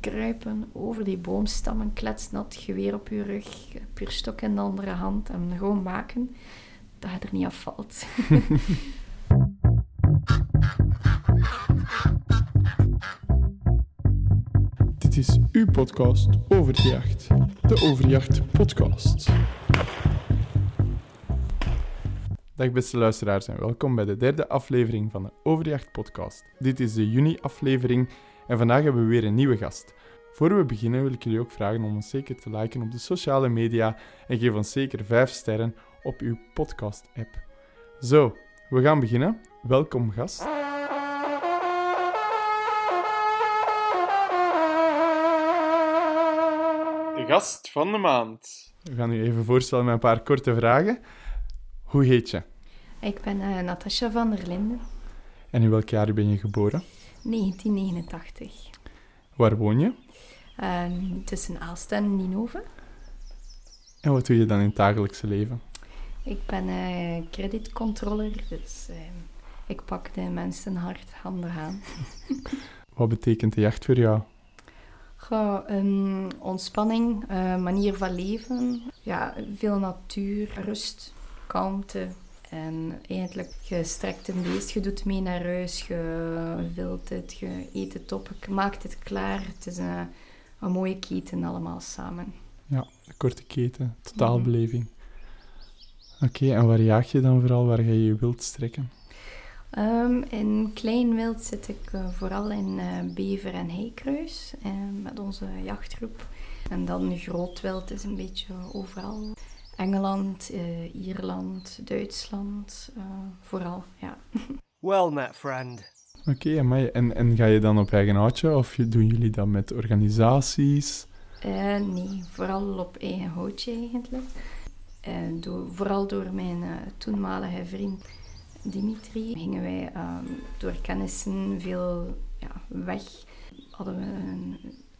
kruipen over die boomstammen, kletsnat, geweer op je rug, puur stok in de andere hand en gewoon maken dat je er niet afvalt. Dit is uw podcast over de jacht. De Overjacht Podcast. Dag beste luisteraars en welkom bij de derde aflevering van de Overjacht Podcast. Dit is de juni-aflevering en vandaag hebben we weer een nieuwe gast. Voor we beginnen wil ik jullie ook vragen om ons zeker te liken op de sociale media en geef ons zeker 5 sterren op uw podcast-app. Zo, we gaan beginnen. Welkom gast. De gast van de maand. We gaan u even voorstellen met een paar korte vragen. Hoe heet je? Ik ben uh, Natasja van der Linden, En in welk jaar ben je geboren? 1989. Waar woon je? Ehm, tussen Aalst en Ninove. En wat doe je dan in het dagelijkse leven? Ik ben eh creditcontroller, dus eh, ik pak de mensen hard handen aan. Wat betekent de jacht voor jou? Goh, ehm, ontspanning, eh, manier van leven, ja, veel natuur, rust, kalmte. En eigenlijk, je strekt een beest, je doet mee naar huis, je wilt het, je eet het op, je maakt het klaar. Het is een, een mooie keten allemaal samen. Ja, de korte keten, totaalbeleving. Oké, en waar jaag je dan vooral? Waar ga je je wild strekken? Ehm, in klein wild zit ik eh, vooral in eh, bever en heikruis eh, met onze jachtgroep. En dan groot wild is een beetje overal. Engeland, eh, Ierland, Duitsland, eh, vooral, ja. Well met, friend. Oké, en, en ga je dan op eigen houtje of doen jullie dat met organisaties? Eh, nee, vooral op eigen houtje eigenlijk. Door, vooral door mijn eh, toenmalige vriend Dimitri gingen wij ehm, door kennissen veel ja, weg. Hadden we een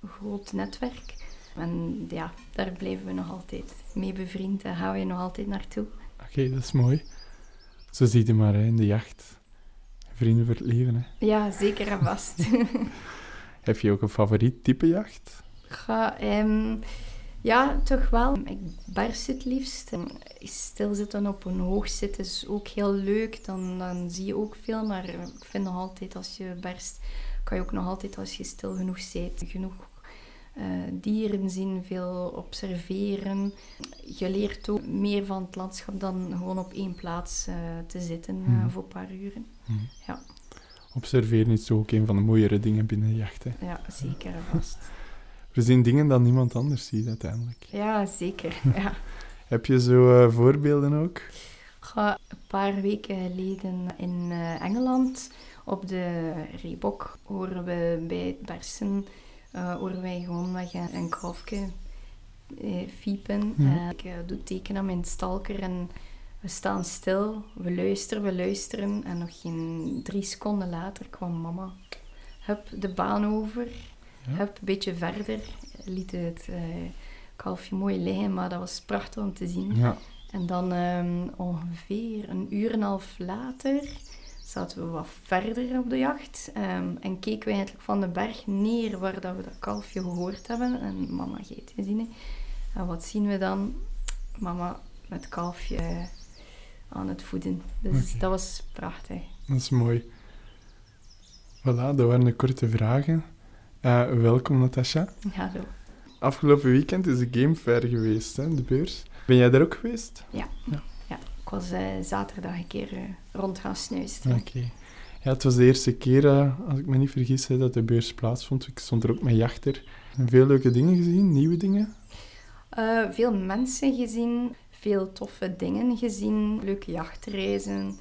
groot netwerk. En ja, daar blijven we nog altijd mee bevriend en gaan we nog altijd naartoe. Oké, dat is mooi. Zo zie je maar hè, in de jacht. Vrienden voor het leven. Hè. Ja, zeker en vast. Heb je ook een favoriet type jacht? Ga, ehm, ja, toch wel. Ik barst het liefst. En Stilzitten op een hoog zitten is ook heel leuk. Dan, dan zie je ook veel. Maar ik vind nog altijd als je barst, kan je ook nog altijd als je stil genoeg bent, genoeg eh, dieren zien, veel observeren. Je leert ook meer van het landschap dan gewoon op één plaats eh, te zitten eh, Mhm. voor een paar uren. Ja. Observeren is ook een van de mooiere dingen binnen de jacht. Hè. Ja, zeker vast. We zien dingen dat niemand anders ziet uiteindelijk. Ja, zeker. Ja. Heb je zo voorbeelden ook? een paar weken geleden in Engeland op de Reebok horen we bij het bersen eh, horen wij gewoon weg een, een kalfje eh, fiepen. Eh, ik doe teken aan mijn stalker en we staan stil, we luisteren, we luisteren en nog geen drie seconden later kwam mama. Hup, de baan over, Ja. hup, een beetje verder, liet het eh, kalfje mooi liggen, maar dat was prachtig om te zien. Ja. En dan ehm, ongeveer een uur en een half later zaten we wat verder op de jacht. ehm, en keken we eigenlijk van de berg neer waar dat we dat kalfje gehoord hebben. En mama geit gezien. hè. En wat zien we dan? Mama met het kalfje aan het voeden. Dus dat was prachtig. Dat is mooi. Voilà, dat waren de korte vragen. Eh, welkom Natasja. Hallo. Afgelopen weekend is de Game Fair geweest, hè, de beurs. Ben jij daar ook geweest? Ja, ik was eh, zaterdag een keer eh, rond gaan snuisteren. Oké. Ja, het was de eerste keer, eh, als ik me niet vergis, hè, dat de beurs plaatsvond. Ik stond er ook met jachter. Veel leuke dingen gezien, nieuwe dingen. Veel mensen gezien, veel toffe dingen gezien, leuke jachtreizen,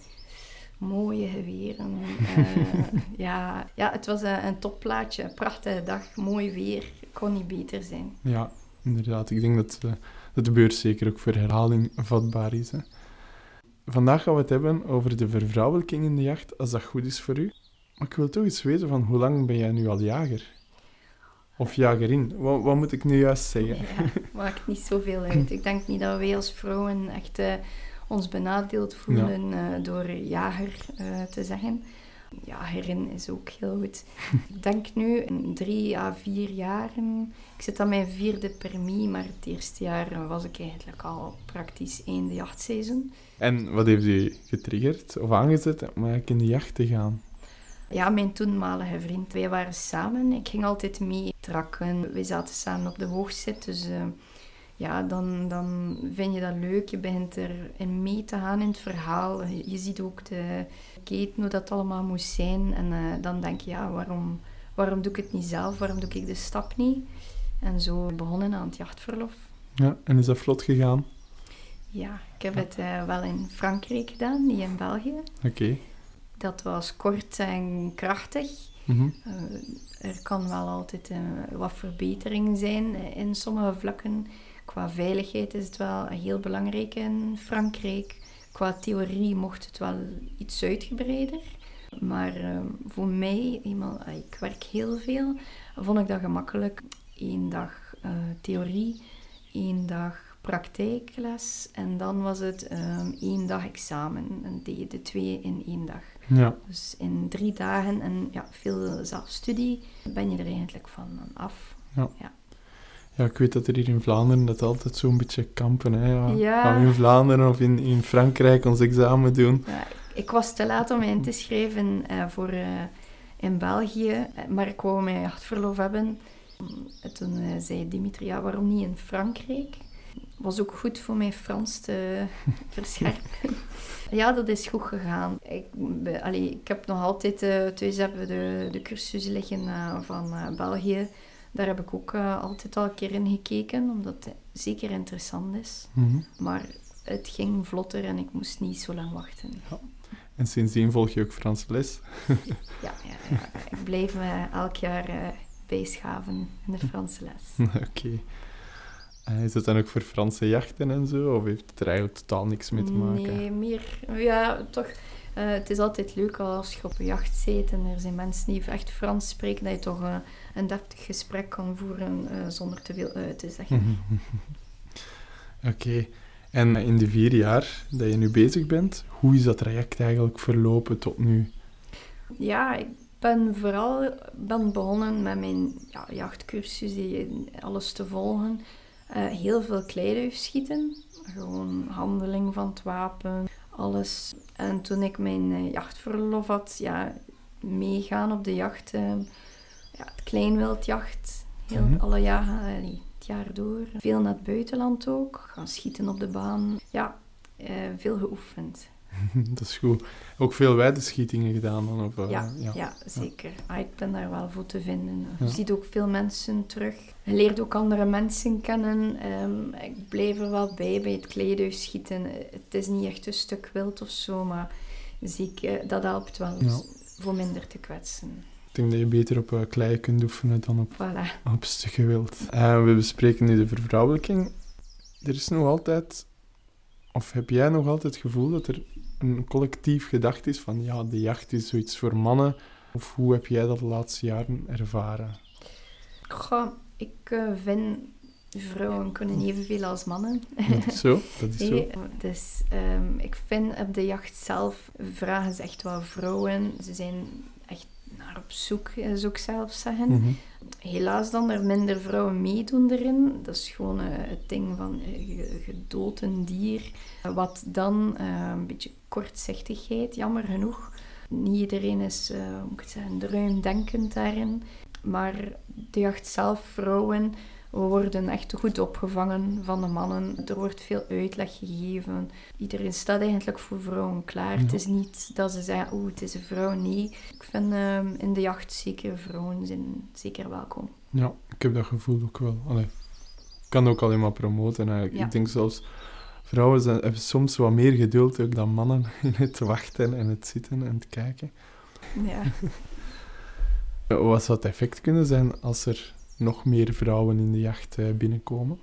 mooie geweren. Ja, ja, het was een, een topplaatje, een prachtige dag, mooi weer, kon niet beter zijn. Ja, inderdaad. Ik denk dat, dat de beurs zeker ook voor herhaling vatbaar is. Hè. Vandaag gaan we het hebben over de vervrouwelijking in de jacht, als dat goed is voor u. Maar ik wil toch eens weten van hoe lang ben jij nu al jager? Of jagerin? Wat, wat moet ik nu juist zeggen? Ja, maakt niet zoveel uit. Ik denk niet dat wij als vrouwen echt eh, ons benadeeld voelen eh, door jager eh, te zeggen. Ja, herin is ook heel goed. ik denk nu in drie à vier jaren. Ik zit aan mijn vierde permis, maar het eerste jaar was ik eigenlijk al praktisch einde jachtseizoen. En wat heeft u getriggerd of aangezet om eigenlijk in de jacht te gaan? Ja, mijn toenmalige vriend. Wij waren samen. Ik ging altijd mee trakken. We zaten samen op de hoogzit. Dus uh, ja, dan, dan vind je dat leuk. Je begint erin mee te gaan in het verhaal. Je ziet ook de keten, hoe dat allemaal moest zijn. En uh, dan denk je, ja, waarom, waarom doe ik het niet zelf? Waarom doe ik de stap niet? En zo begonnen aan het jachtverlof. Ja, en is dat vlot gegaan? Ja, ik heb het uh, wel in Frankrijk gedaan, niet in België. Oké. Okay. Dat was kort en krachtig. Mm -hmm. uh, er kan wel altijd wat verbetering zijn in sommige vlakken. Qua veiligheid is het wel heel belangrijk in Frankrijk. Qua theorie mocht het wel iets uitgebreider. Maar uh, voor mij, eenmaal, ik werk heel veel, vond ik dat gemakkelijk. Eén dag theorie, één dag praktijkles en dan was het um, één dag examen. En deed je de twee in één dag. Ja. Dus in drie dagen en ja, veel zelfstudie ben je er eigenlijk van af. Ja. ja. Ja, ik weet dat er hier in Vlaanderen dat altijd zo'n beetje kampen. Hè? Ja. Ja. Gaan we in Vlaanderen of in, in Frankrijk ons examen doen? Ja, ik was te laat om mij in te schrijven uh, voor uh, in België, maar ik wou mijn jachtverlof hebben. En toen uh, zei Dimitri, ja, waarom niet in Frankrijk? was ook goed voor mijn Frans te verscherpen. ja, dat is goed gegaan. Ik, allee, ik heb nog altijd, thuis hebben de, de cursus liggen van België. Daar heb ik ook altijd al een keer in gekeken, omdat het zeker interessant is. Mm -hmm. Maar het ging vlotter en ik moest niet zo lang wachten. Ja. En sindsdien volg je ook Franse les? ja, ja, ja, ik blijf me elk jaar bijschaven in de Franse les. Oké. Okay. Is dat dan ook voor Franse jachten en zo? Of heeft het er eigenlijk totaal niks mee te maken? Nee, meer... Ja, toch... Uh, het is altijd leuk als je op een jacht zit en er zijn mensen die echt Frans spreken, dat je toch uh, een deftig gesprek kan voeren uh, zonder te veel uit te zeggen. Oké. Okay. En in de vier jaar dat je nu bezig bent, hoe is dat traject eigenlijk verlopen tot nu? Ja, ik ben vooral ben begonnen met mijn ja, jachtcursus, alles te volgen. Uh, heel veel kleiduif schieten. Gewoon handeling van het wapen, alles. En toen ik mijn uh, jachtverlof had, ja, meegaan op de jacht. Uh, ja, het kleinwildjacht, heel, Mhm. alle jaren, allee, het jaar door. Veel naar het buitenland ook, gaan schieten op de baan. Ja, eh, veel geoefend. dat is goed. Ook veel weidenschietingen gedaan dan? Of, uh, Ja, ja. zeker. Ah, ik ben daar wel voor te vinden. Ja. Je ziet ook veel mensen terug. Je leert ook andere mensen kennen. Ehm, ik blijf er wel bij bij het kleiduifschieten. Het is niet echt een stuk wild of zo, maar zeker, dat helpt wel Ja. voor minder te kwetsen. Ik denk dat je beter op uh, klei kunt oefenen dan op, Voilà. op stukken wild. We bespreken nu de vervrouwelijking. Er is nog altijd, of heb jij nog altijd het gevoel dat er een collectief gedacht is van ja, de jacht is zoiets voor mannen? Of hoe heb jij dat de laatste jaren ervaren? Goh, ik eh, vind vrouwen kunnen evenveel als mannen. Is zo, dat is zo. Nee, dus ehm, ik vind op de jacht zelf vragen ze echt wel vrouwen. Ze zijn echt naar op zoek, eh, zou ik zelf zeggen. Mhm. Helaas dan er minder vrouwen meedoen erin. Dat is gewoon eh, het ding van ge- gedood een dier. Wat dan een beetje kortzichtigheid, jammer genoeg. Niet iedereen is, hoe moet ik zeggen, ruimdenkend daarin. Maar de jacht zelf, vrouwen, we worden echt goed opgevangen van de mannen. Er wordt veel uitleg gegeven. Iedereen staat eigenlijk voor vrouwen klaar. Ja. Het is niet dat ze zeggen, oeh, het is een vrouw. Nee, ik vind ehm, in de jacht zeker vrouwen zijn zeker welkom. Ja, ik heb dat gevoel ook wel. Allee, ik kan ook alleen maar promoten eigenlijk. Ja. Ik denk zelfs, vrouwen zijn, hebben soms wat meer geduld ook dan mannen in het wachten en het zitten en het kijken. Ja. Wat zou het effect kunnen zijn als er nog meer vrouwen in de jacht eh, binnenkomen?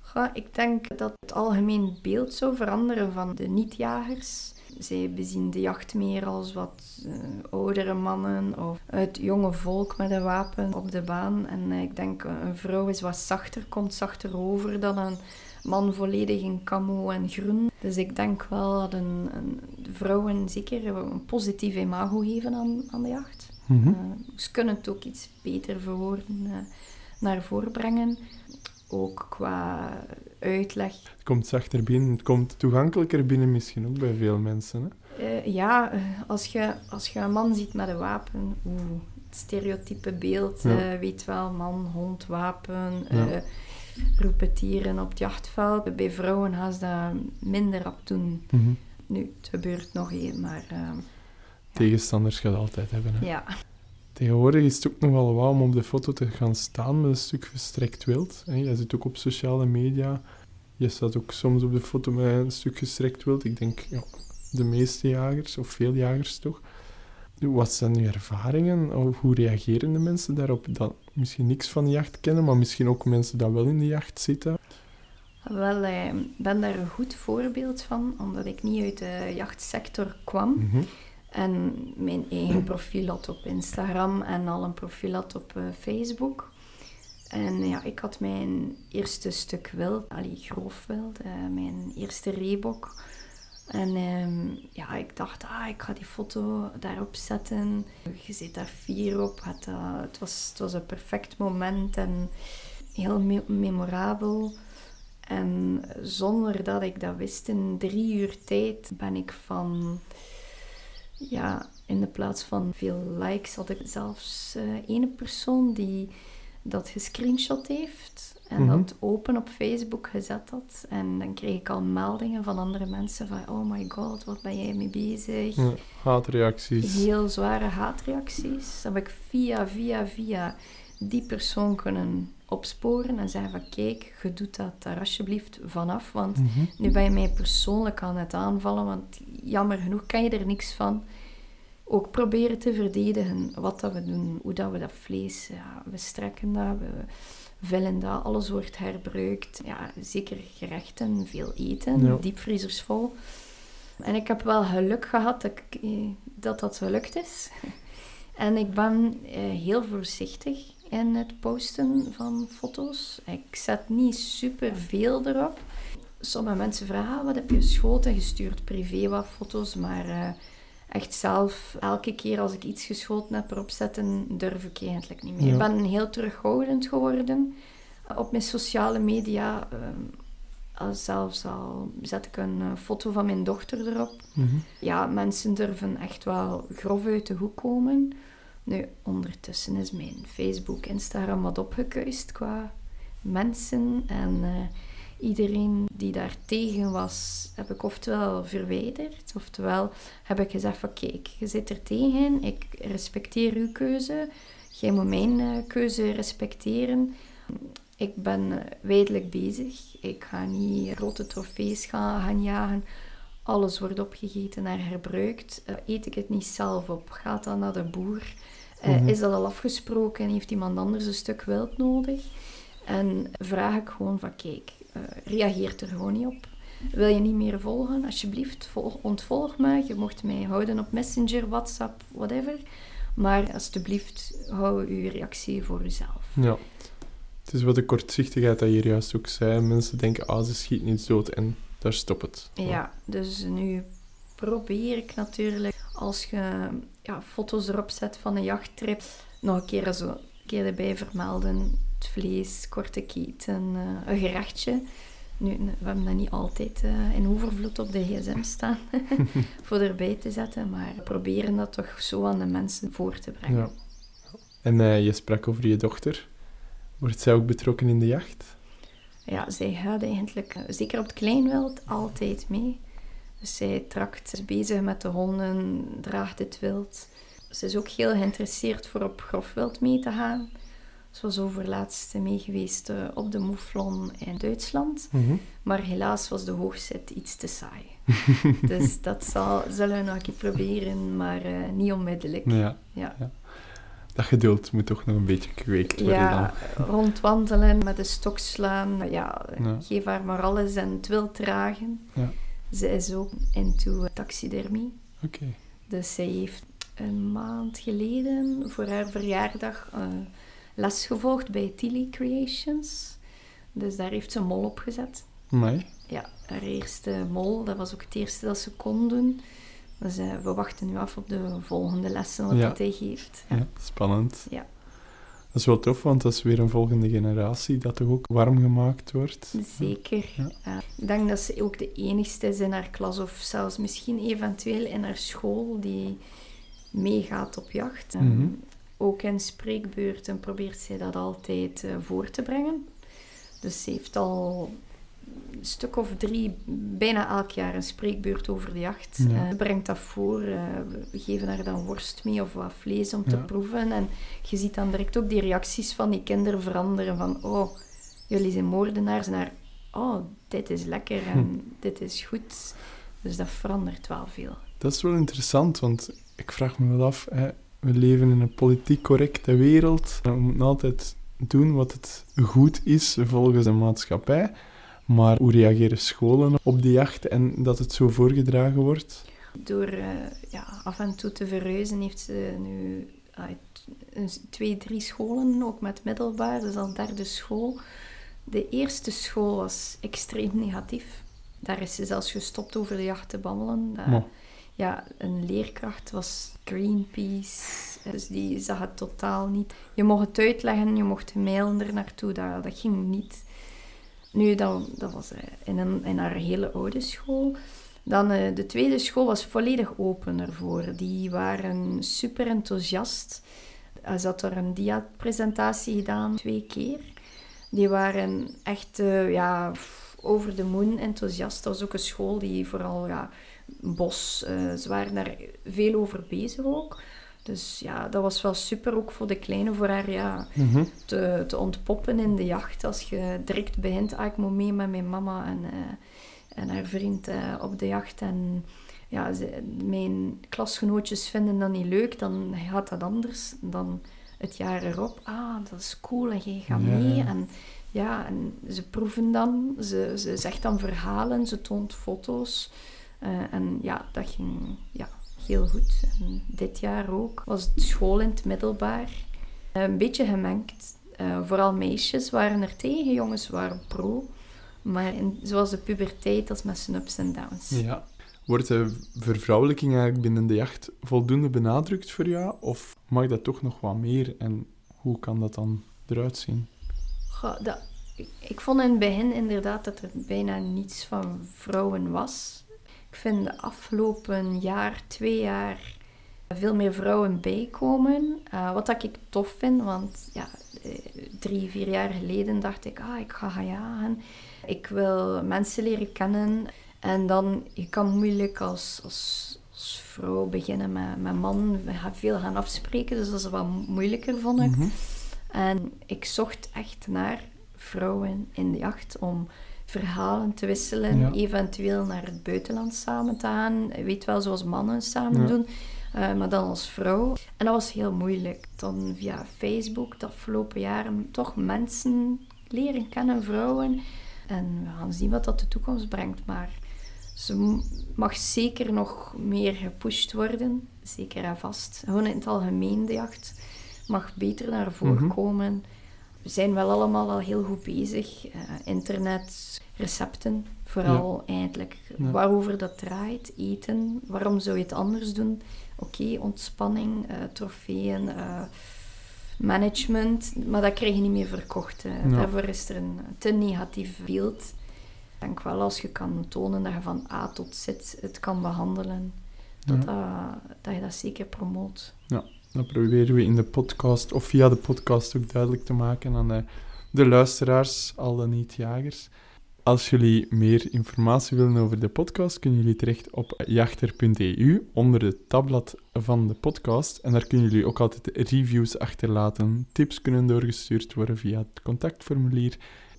Goh, ik denk dat het algemeen beeld zou veranderen van de niet-jagers. Zij bezien de jacht meer als wat eh, oudere mannen of het jonge volk met een wapen op de baan. En eh, ik denk een vrouw is wat zachter, komt zachter over dan een man volledig in camo en groen. Dus ik denk wel dat een, een vrouwen zeker een positief imago geven aan, aan de jacht. Eh, ze kunnen het ook iets beter verwoorden, eh, naar voren brengen. Ook qua uitleg. Het komt zachter binnen, het komt toegankelijker binnen misschien ook bij veel mensen. Hè? Eh, ja, als je, als je een man ziet met een wapen, oeh, stereotype beeld, Ja. eh, weet wel, man, hond, wapen, Ja. repeteren op het jachtveld. Bij vrouwen gaan ze dat minder op doen. Mhm. Nu, het gebeurt nog één, maar eh, Tegenstanders gaat altijd hebben. Hè? ja. Tegenwoordig is het ook nog wel wauw om op de foto te gaan staan met een stuk gestrekt wild. Hè. Jij zit ook op sociale media. Je staat ook soms op de foto met een stuk gestrekt wild. Ik denk ja, de meeste jagers, of veel jagers toch. Wat zijn uw ervaringen? Of hoe reageren de mensen daarop? Dat misschien niks van de jacht kennen, maar misschien ook mensen die wel in de jacht zitten. Wel, eh, ik ben daar een goed voorbeeld van, omdat ik niet uit de jachtsector kwam. Mhm. En mijn eigen profiel had op Instagram en al een profiel had op eh, Facebook. En ja, ik had mijn eerste stuk wild, allee, grof wild, eh, mijn eerste reebok. En ehm, ja, ik dacht, ah, ik ga die foto daarop zetten. Je zit daar fier op. Het, eh, het, was, het was een perfect moment en heel me- memorabel. En zonder dat ik dat wist, in drie uur tijd ben ik van ja, in de plaats van veel likes had ik zelfs eh ene persoon die dat gescreenshot heeft en Mhm. dat open op Facebook gezet had. En dan kreeg ik al meldingen van andere mensen van oh my god, wat ben jij mee bezig? Ja, haatreacties. Heel zware haatreacties. Dan heb ik via, via, via die persoon kunnen opsporen en zeggen van kijk, je doet dat daar alsjeblieft vanaf, want Mhm. nu ben je mij persoonlijk aan het aanvallen, want jammer genoeg kan je er niks van. Ook proberen te verdedigen wat dat we doen, hoe dat we dat vlees, ja, we strekken dat, we vellen dat, alles wordt herbruikt. Ja, zeker gerechten, veel eten, Ja. diepvriezers vol. En ik heb wel geluk gehad dat ik, eh, dat, dat gelukt is. En ik ben eh, heel voorzichtig in het posten van foto's. Ik zet niet super veel erop. Sommige mensen vragen, ah, wat heb je geschoten? Je stuurt privé wat foto's, maar eh, echt zelf, elke keer als ik iets geschoten heb erop zetten, durf ik eigenlijk niet meer. Ja. Ik ben heel terughoudend geworden op mijn sociale media. als zelfs al zet ik een eh, foto van mijn dochter erop. Mhm. Ja, mensen durven echt wel grof uit de hoek komen. Nu, ondertussen is mijn Facebook, Instagram wat opgekuist qua mensen. En eh, iedereen die daar tegen was, heb ik oftewel verwijderd, oftewel heb ik gezegd van kijk, je zit er tegen, ik respecteer uw keuze, jij moet mijn eh, keuze respecteren. Ik ben eh, wijdelijk bezig. Ik ga niet grote trofees gaan, gaan jagen. Alles wordt opgegeten en herbruikt. Eh, eet ik het niet zelf op? Gaat dat naar de boer? Mhm. Is dat al afgesproken en heeft iemand anders een stuk wild nodig? En vraag ik gewoon van, kijk, eh reageer er gewoon niet op. Wil je niet meer volgen? Alsjeblieft, volg, ontvolg me. Je mocht mij houden op Messenger, WhatsApp, whatever. Maar alsjeblieft, hou uw reactie voor uzelf. Ja. Het is wat de kortzichtigheid dat je hier juist ook zei. Mensen denken, ah, ze schiet niet dood en daar stopt het. Ja, dus nu probeer ik natuurlijk, als je ja, foto's erop zet van een jachttrip, nog een keer zo een keer erbij vermelden. Het vlees, korte keten, eh, een gerechtje. Nu, we hebben dat niet altijd eh, in overvloed op de gsm staan voor erbij te zetten, maar we proberen dat toch zo aan de mensen voor te brengen. Ja. En eh, je sprak over je dochter. Wordt zij ook betrokken in de jacht? Ja, zij gaat eigenlijk, zeker op het kleinwild, altijd mee. Dus zij trakt, is bezig met de honden, draagt het wild. Ze is ook heel geïnteresseerd voor op grof wild mee te gaan. Ze was overlaatst mee geweest eh, op de Mouflon in Duitsland. Mhm. Maar helaas was de hoogzet iets te saai. dus dat zal, zullen we nog een keer proberen, maar eh, niet onmiddellijk. Ja. Ja. dat geduld moet toch nog een beetje gekweekt worden Ja, rondwandelen, met de stok slaan. Ja, Ja. geef haar maar alles en het wil dragen. Ja. Ze is ook into taxidermie. dan. Oké. Dus zij heeft een maand geleden voor haar verjaardag eh, les gevolgd bij Tilly Creations. Dus daar heeft ze een mol op gezet. Amai. Ja, haar eerste mol, dat was ook het eerste dat ze kon doen. Dus we wachten nu af op de volgende lessen wat Ja. hij geeft. Ja, spannend. Ja. Dat is wel tof, want dat is weer een volgende generatie dat toch ook warm gemaakt wordt. Zeker. Ja. Ik denk dat ze ook de enigste is in haar klas, of zelfs misschien eventueel in haar school, die meegaat op jacht. Ook in spreekbeurten probeert zij dat altijd eh, voor te brengen. Dus ze heeft al een stuk of drie, bijna elk jaar een spreekbeurt over de jacht. Ja. Eh, Ze brengt dat voor. eh, we geven haar dan worst mee of wat vlees om te Ja. proeven. En je ziet dan direct ook die reacties van die kinderen veranderen. Van, oh, jullie zijn moordenaars. Naar, oh, dit is lekker en Hm. dit is goed. Dus dat verandert wel veel. Dat is wel interessant, want ik vraag me wel af, hè, we leven in een politiek correcte wereld. We moeten altijd doen wat het goed is volgens de maatschappij. Maar hoe reageren scholen op die jacht en dat het zo voorgedragen wordt? Door eh, ja, af en toe te verhuizen heeft ze nu een, twee, drie scholen, ook met middelbaar, dus al derde school. De eerste school was extreem negatief. Daar is ze zelfs gestopt over de jacht te babbelen. Ja, een leerkracht was Greenpeace. Dus die zag het totaal niet. Je mocht het uitleggen, je mocht mailen er naartoe. Dat, dat ging niet. Nu, dat, dat was eh, in, een, in haar hele oude school. Dan eh, de tweede school was volledig open ervoor. Die waren super enthousiast. Hij had er een dia-presentatie gedaan, twee keer. Die waren echt eh, ja, over de moon enthousiast. Dat was ook een school die vooral ja, bos. eh, ze waren daar veel over bezig ook. Dus ja, dat was wel super ook voor de kleine, voor haar ja, mhm. te, te ontpoppen in de jacht. Als je direct begint, ah, ik moet mee met mijn mama en, eh, en haar vriend eh, op de jacht. En ja, ze- mijn klasgenootjes vinden dat niet leuk, dan gaat dat anders dan het jaar erop. Ah, dat is cool en je gaat mee. En ja, en ze proeven dan, ze, ze zegt dan verhalen, ze toont foto's. Eh, en ja, dat ging ja, heel goed. En dit jaar ook was het school in het middelbaar. Eh, Een beetje gemengd. Eh, vooral meisjes waren er tegen, jongens waren pro. Maar in, zoals de puberteit, dat is met zijn ups en downs. Ja. Wordt de vervrouwelijking eigenlijk binnen de jacht voldoende benadrukt voor jou? Of mag dat toch nog wat meer? En hoe kan dat dan eruit zien? Goh, dat, ik, ik vond in het begin inderdaad dat er bijna niets van vrouwen was. Ik vind de afgelopen jaar, twee jaar, veel meer vrouwen bijkomen. Eh, wat dat ik tof vind, want ja, eh, drie, vier jaar geleden dacht ik, ah, ik ga gaan jagen. Ik wil mensen leren kennen. En dan, je kan moeilijk als, als, als vrouw beginnen met, met man. We gaan veel gaan afspreken, dus dat is wat moeilijker, vond ik. Mhm. En ik zocht echt naar vrouwen in de jacht om verhalen te wisselen, Ja. eventueel naar het buitenland samen te gaan. Weet wel, zoals mannen samen Ja. doen, eh, maar dan als vrouw. En dat was heel moeilijk. Dan via Facebook de afgelopen jaren toch mensen leren kennen, vrouwen. En we gaan zien wat dat de toekomst brengt. Maar ze mag zeker nog meer gepusht worden. Zeker en vast. Gewoon in het algemeen, de jacht mag beter naar voren Mhm. komen. We zijn wel allemaal al heel goed bezig. Eh, internet, recepten, vooral eigenlijk. Ja. Waarover dat draait, eten. Waarom zou je het anders doen? Oké, ontspanning, eh, trofeeën, eh, management. Maar dat krijg je niet meer verkocht. Ja. Daarvoor is er een te negatief beeld. Ik denk wel als je kan tonen dat je van A tot Z het kan behandelen, dat, Ja. dat, dat je dat zeker promoot. Dat proberen we in de podcast, of via de podcast ook duidelijk te maken aan de, de luisteraars, al dan niet jagers. Als jullie meer informatie willen over de podcast, kunnen jullie terecht op jachter.eu onder het tabblad van de podcast. En daar kunnen jullie ook altijd reviews achterlaten. Tips kunnen doorgestuurd worden via het contactformulier.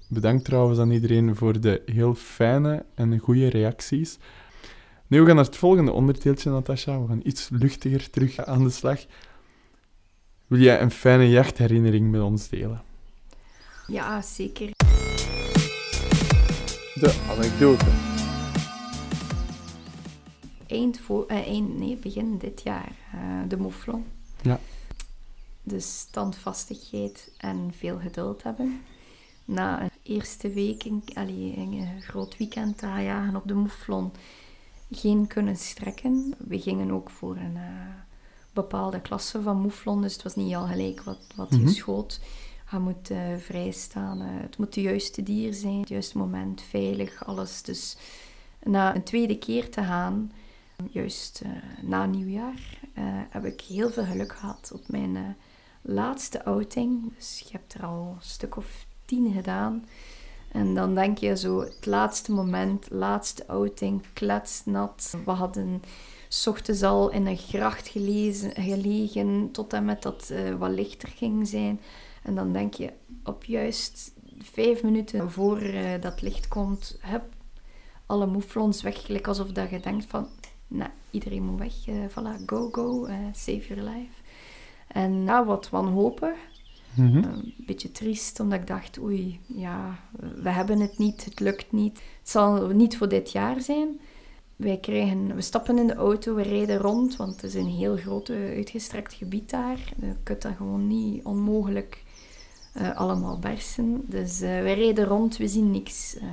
Bedankt trouwens aan iedereen voor de heel fijne en goede reacties. Nu, we gaan naar het volgende onderdeeltje, Natasha. We gaan iets luchtiger terug aan de slag. Wil jij een fijne jachtherinnering met ons delen? Ja, zeker. De anekdote. Eind, vo- eh, eind nee, begin dit jaar, eh, de mouflon. Ja. De standvastigheid en veel geduld hebben. Na een eerste week, een, allee, een groot weekend te jagen op de mouflon, geen kunnen strekken. We gingen ook voor een eh, bepaalde klasse van mouflon, dus het was niet al gelijk wat, wat Mhm. je schoot. Je moet vrijstaan, eh, het moet de juiste dier zijn, het juiste moment, veilig, alles. Dus na een tweede keer te gaan, juist eh, na nieuwjaar, heb ik heel veel geluk gehad op mijn laatste outing. Dus je hebt er al een stuk of tien gedaan. En dan denk je zo, het laatste moment, laatste outing, kletsnat. We hadden s ochtends al in een gracht gelezen, gelegen, tot en met dat het wat lichter ging zijn. En dan denk je, op juist vijf minuten voor eh, dat licht komt, hup, alle mouflons weg. Gelijk alsof dat je denkt van, nou, iedereen moet weg. eh voilà, go, go, eh, save your life. En ja, wat wanhopig. Mhm. Een beetje triest, omdat ik dacht, oei, ja, we hebben het niet, het lukt niet. Het zal niet voor dit jaar zijn. Wij krijgen, we stappen in de auto, we rijden rond, want het is een heel groot eh, uitgestrekt gebied daar. Je kunt dat gewoon niet onmogelijk eh, allemaal bersen. Dus eh, wij rijden rond, we zien niks. Eh,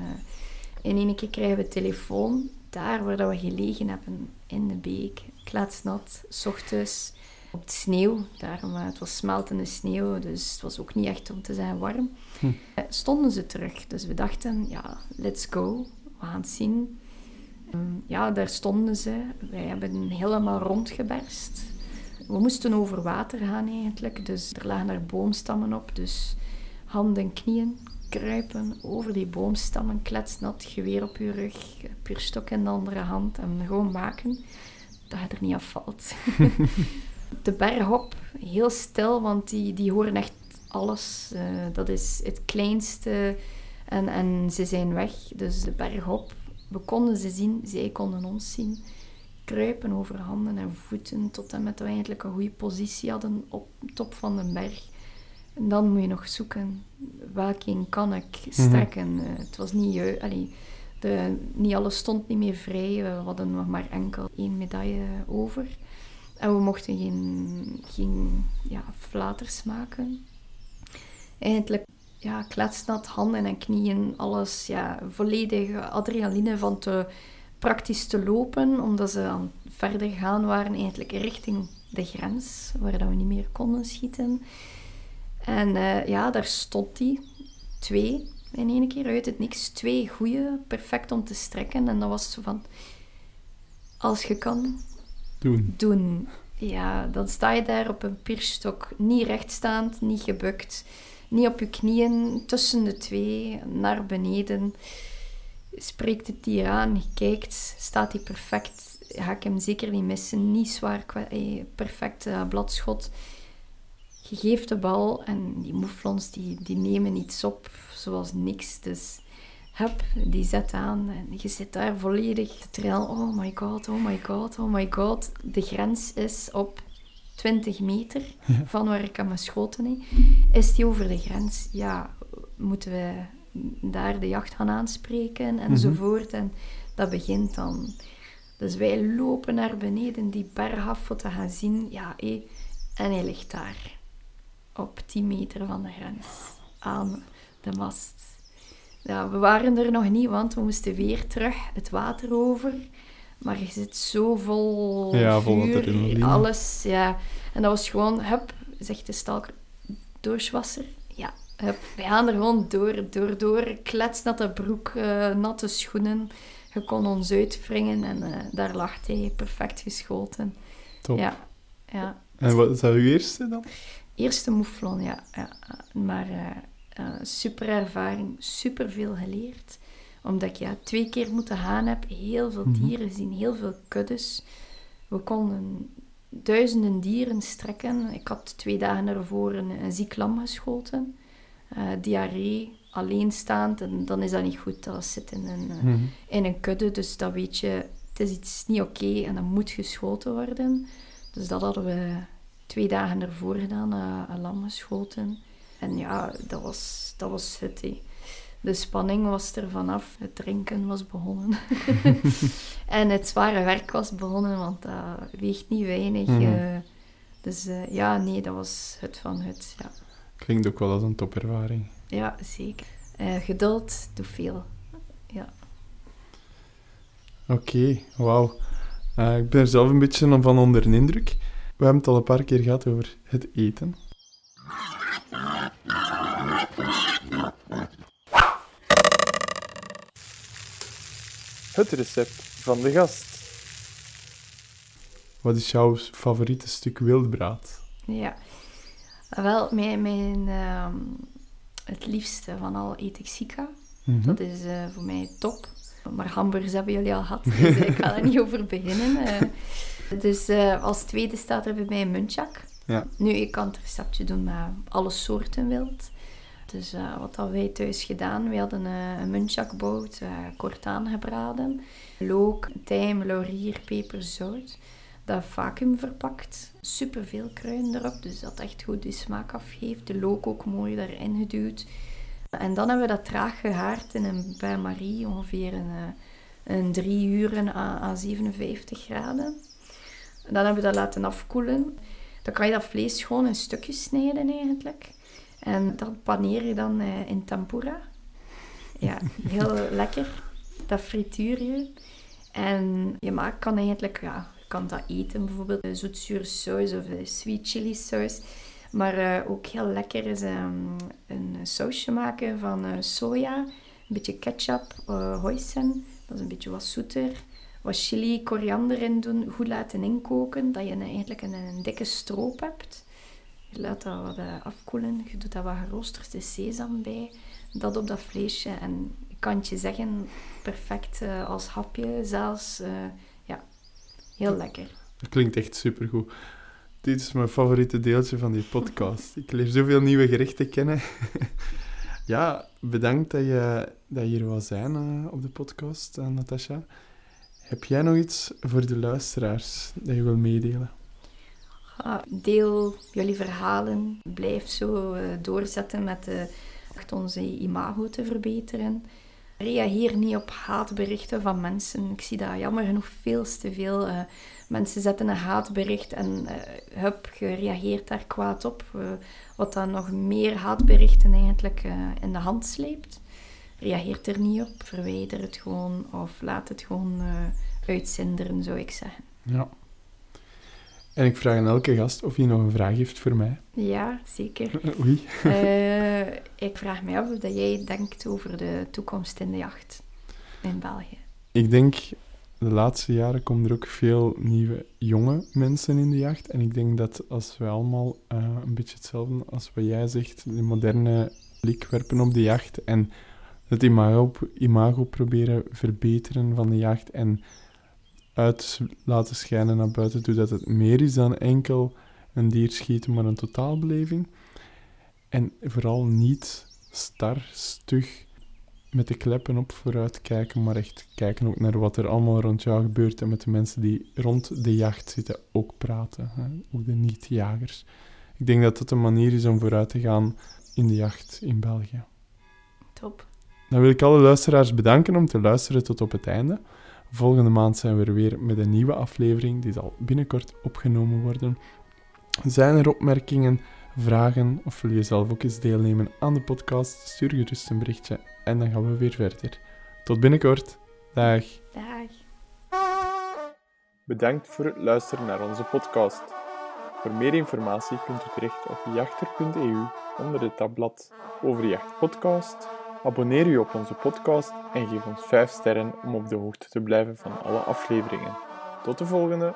in één keer krijgen we telefoon, daar waar dat we gelegen hebben, in de beek, kletsnat, s ochtends op de sneeuw. Daarom, het was smeltende sneeuw, dus het was ook niet echt om te zijn warm. Hm. Stonden ze terug, dus we dachten, ja, let's go, we gaan het zien. Ja, daar stonden ze. Wij hebben helemaal rondgeberst. We moesten over water gaan eigenlijk, dus er lagen daar boomstammen op. Dus handen en knieën, kruipen over die boomstammen, kletsnat, geweer op je rug, puurstok in de andere hand en gewoon maken dat je er niet afvalt. de berg op, heel stil, want die, die horen echt alles. Eh, dat is het kleinste en, en ze zijn weg. Dus de berg op, we konden ze zien, zij konden ons zien. Kruipen over handen en voeten tot en met dat we eigenlijk een goede positie hadden op top van de berg. En dan moet je nog zoeken, welke kan ik strekken. Eh, het was niet... ju- allee, de, niet alles stond niet meer vrij. We hadden nog maar enkel één medaille over. En we mochten geen, geen ja, flaters maken. Eigenlijk ja, kletsnat, handen en knieën, alles ja, volledig adrenaline van te praktisch te lopen, omdat ze aan verder gaan waren, eigenlijk richting de grens, waar dat we niet meer konden schieten. En eh, ja, daar stond hij, twee in één keer uit het niks, twee goede, perfect om te strekken. En dat was zo van, als je kan, Doen. doen. Ja, dan sta je daar op een pierstok, niet rechtstaand, niet gebukt, niet op je knieën, tussen de twee, naar beneden. Spreekt het dier aan, kijkt, staat hij perfect, ga ik hem zeker niet missen, niet zwaar, eh, perfect eh, bladschot. Je geeft de bal en die moeflons die, die nemen iets op, zoals niks. Dus hup, die zet aan en je zit daar volledig te trillen. Oh my god, oh my god, oh my god. De grens is op 20 meter van waar ik aan mijn schoten heb. Is die over de grens? Ja, moeten we daar de jacht gaan aanspreken enzovoort. En dat begint dan. Dus wij lopen naar beneden, die berg af voor te gaan zien. Ja, hé, en hij ligt daar. Op 10 meter van de grens. Aan de mast. Ja, we waren er nog niet, want we moesten weer terug het water over. Maar je zit zo vol Ja, vol adrenaline. alles. Ja. En dat was gewoon, hup, zegt de stalker, doorschwasser. Ja, hup, wij gaan er gewoon door, door, door. Kletsnatte broek, eh, natte schoenen. Je kon ons uitwringen en eh, daar lag hij, perfect geschoten. Top. Ja, ja. En wat is dat uw eerste dan? Eerste mouflon, ja. ja. Maar eh, super ervaring, super veel geleerd. Omdat ik ja, twee keer moeten gaan heb, heel veel Mhm. dieren gezien, heel veel kuddes. We konden duizenden dieren strekken. Ik had twee dagen ervoor een, een ziek lam geschoten. Eh, diarree, alleenstaand. En dan is dat niet goed. Dat zit in een, eh, Mhm. in een kudde. Dus dat weet je, het is iets niet oké en dat moet geschoten worden. Dus dat hadden we twee dagen ervoor gedaan, uh, een lam geschoten. En ja, dat was, dat was het. hé. De spanning was er vanaf, het drinken was begonnen. en het zware werk was begonnen, want dat weegt niet weinig. Mhm. eh. dus eh, ja, nee, dat was het van het. Ja, Klinkt ook wel als een topervaring. ja zeker. Eh, geduld doet veel. Ja. Oké, wauw. Ik ben er zelf een beetje van onder de indruk. We hebben het al een paar keer gehad over het eten. Het recept van de gast. Wat is jouw favoriete stuk wildbraad? Ja, wel, mijn, mijn, ehm, het liefste van al eet ik sika. Mhm. Dat is eh, voor mij top. Maar hamburgers hebben jullie al gehad, dus ik ga er niet over beginnen. eh. dus eh, als tweede staat er bij mij een muntjak. Ja. Nu, ik kan het receptje doen met alle soorten wild. Dus eh, wat hadden wij thuis gedaan? We hadden eh, een muntjakbout, eh, kort aangebraden. Look, tijm, laurier, peper, zout. Dat vacuüm verpakt. Super veel kruiden erop, dus dat echt goed de smaak afgeeft. De look ook mooi daarin geduwd. En dan hebben we dat traag gehaard in een bain-marie, ongeveer een, een drie uur aan, aan 57 graden. En dan hebben we dat laten afkoelen. Dan kan je dat vlees gewoon in stukjes snijden eigenlijk. En dat paneer je dan eh, in tempura. Ja, heel lekker. Dat frituur je. En je maakt, kan eigenlijk, ja, je kan dat eten, bijvoorbeeld een zoetzure saus of een sweet chili saus. Maar eh, ook heel lekker is ehm, een sausje maken van eh, soja, een beetje ketchup, eh hoisin, dat is een beetje wat zoeter. Wat chili, koriander in doen, goed laten inkoken, dat je eigenlijk een, een dikke stroop hebt. Je laat dat wat eh, afkoelen, je doet daar wat geroosterde sesam bij, dat op dat vleesje en ik kan het je zeggen, perfect eh, als hapje zelfs. eh, ja, heel lekker. Dat klinkt echt supergoed. Dit is mijn favoriete deeltje van die podcast. Ik leer zoveel nieuwe gerechten kennen. ja, bedankt dat je, dat hier wou zijn op de podcast, Natasha. Heb jij nog iets voor de luisteraars dat je wil meedelen? Deel jullie verhalen. Blijf zo eh, doorzetten met eh, onze imago te verbeteren. Reageer niet op haatberichten van mensen. Ik zie dat jammer genoeg veel te veel. eh, mensen zetten een haatbericht en eh hup, je reageert daar kwaad op. wat dan nog meer haatberichten eigenlijk in de hand sleept. Reageert er niet op, verwijder het gewoon of laat het gewoon uitzinderen, zou ik zeggen. Ja. En ik vraag aan elke gast of hij nog een vraag heeft voor mij. Ja, zeker. Oei. Eh, ik vraag me af of dat jij denkt over de toekomst in de jacht in België. Ik denk, de laatste jaren komen er ook veel nieuwe jonge mensen in de jacht. En ik denk dat als we allemaal eh, een beetje hetzelfde als wat jij zegt, de moderne blik werpen op de jacht en het imago, imago proberen verbeteren van de jacht en uit laten schijnen naar buiten toe dat het meer is dan enkel een dier schieten, maar een totaalbeleving. En vooral niet star, stug, met de kleppen op vooruit kijken, maar echt kijken ook naar wat er allemaal rond jou gebeurt en met de mensen die rond de jacht zitten ook praten. Hè? Ook de niet-jagers. Ik denk dat dat een manier is om vooruit te gaan in de jacht in België. Top. Dan wil ik alle luisteraars bedanken om te luisteren tot op het einde. Volgende maand zijn we er weer met een nieuwe aflevering, die zal binnenkort opgenomen worden. Zijn er opmerkingen, vragen of wil je zelf ook eens deelnemen aan de podcast? Stuur gerust een berichtje en dan gaan we weer verder. Tot binnenkort. Dag. Dag. Bedankt voor het luisteren naar onze podcast. Voor meer informatie kunt u terecht op jachter.eu onder het tabblad Overjacht Podcast. Abonneer u op onze podcast en geef ons 5 sterren om op de hoogte te blijven van alle afleveringen. Tot de volgende!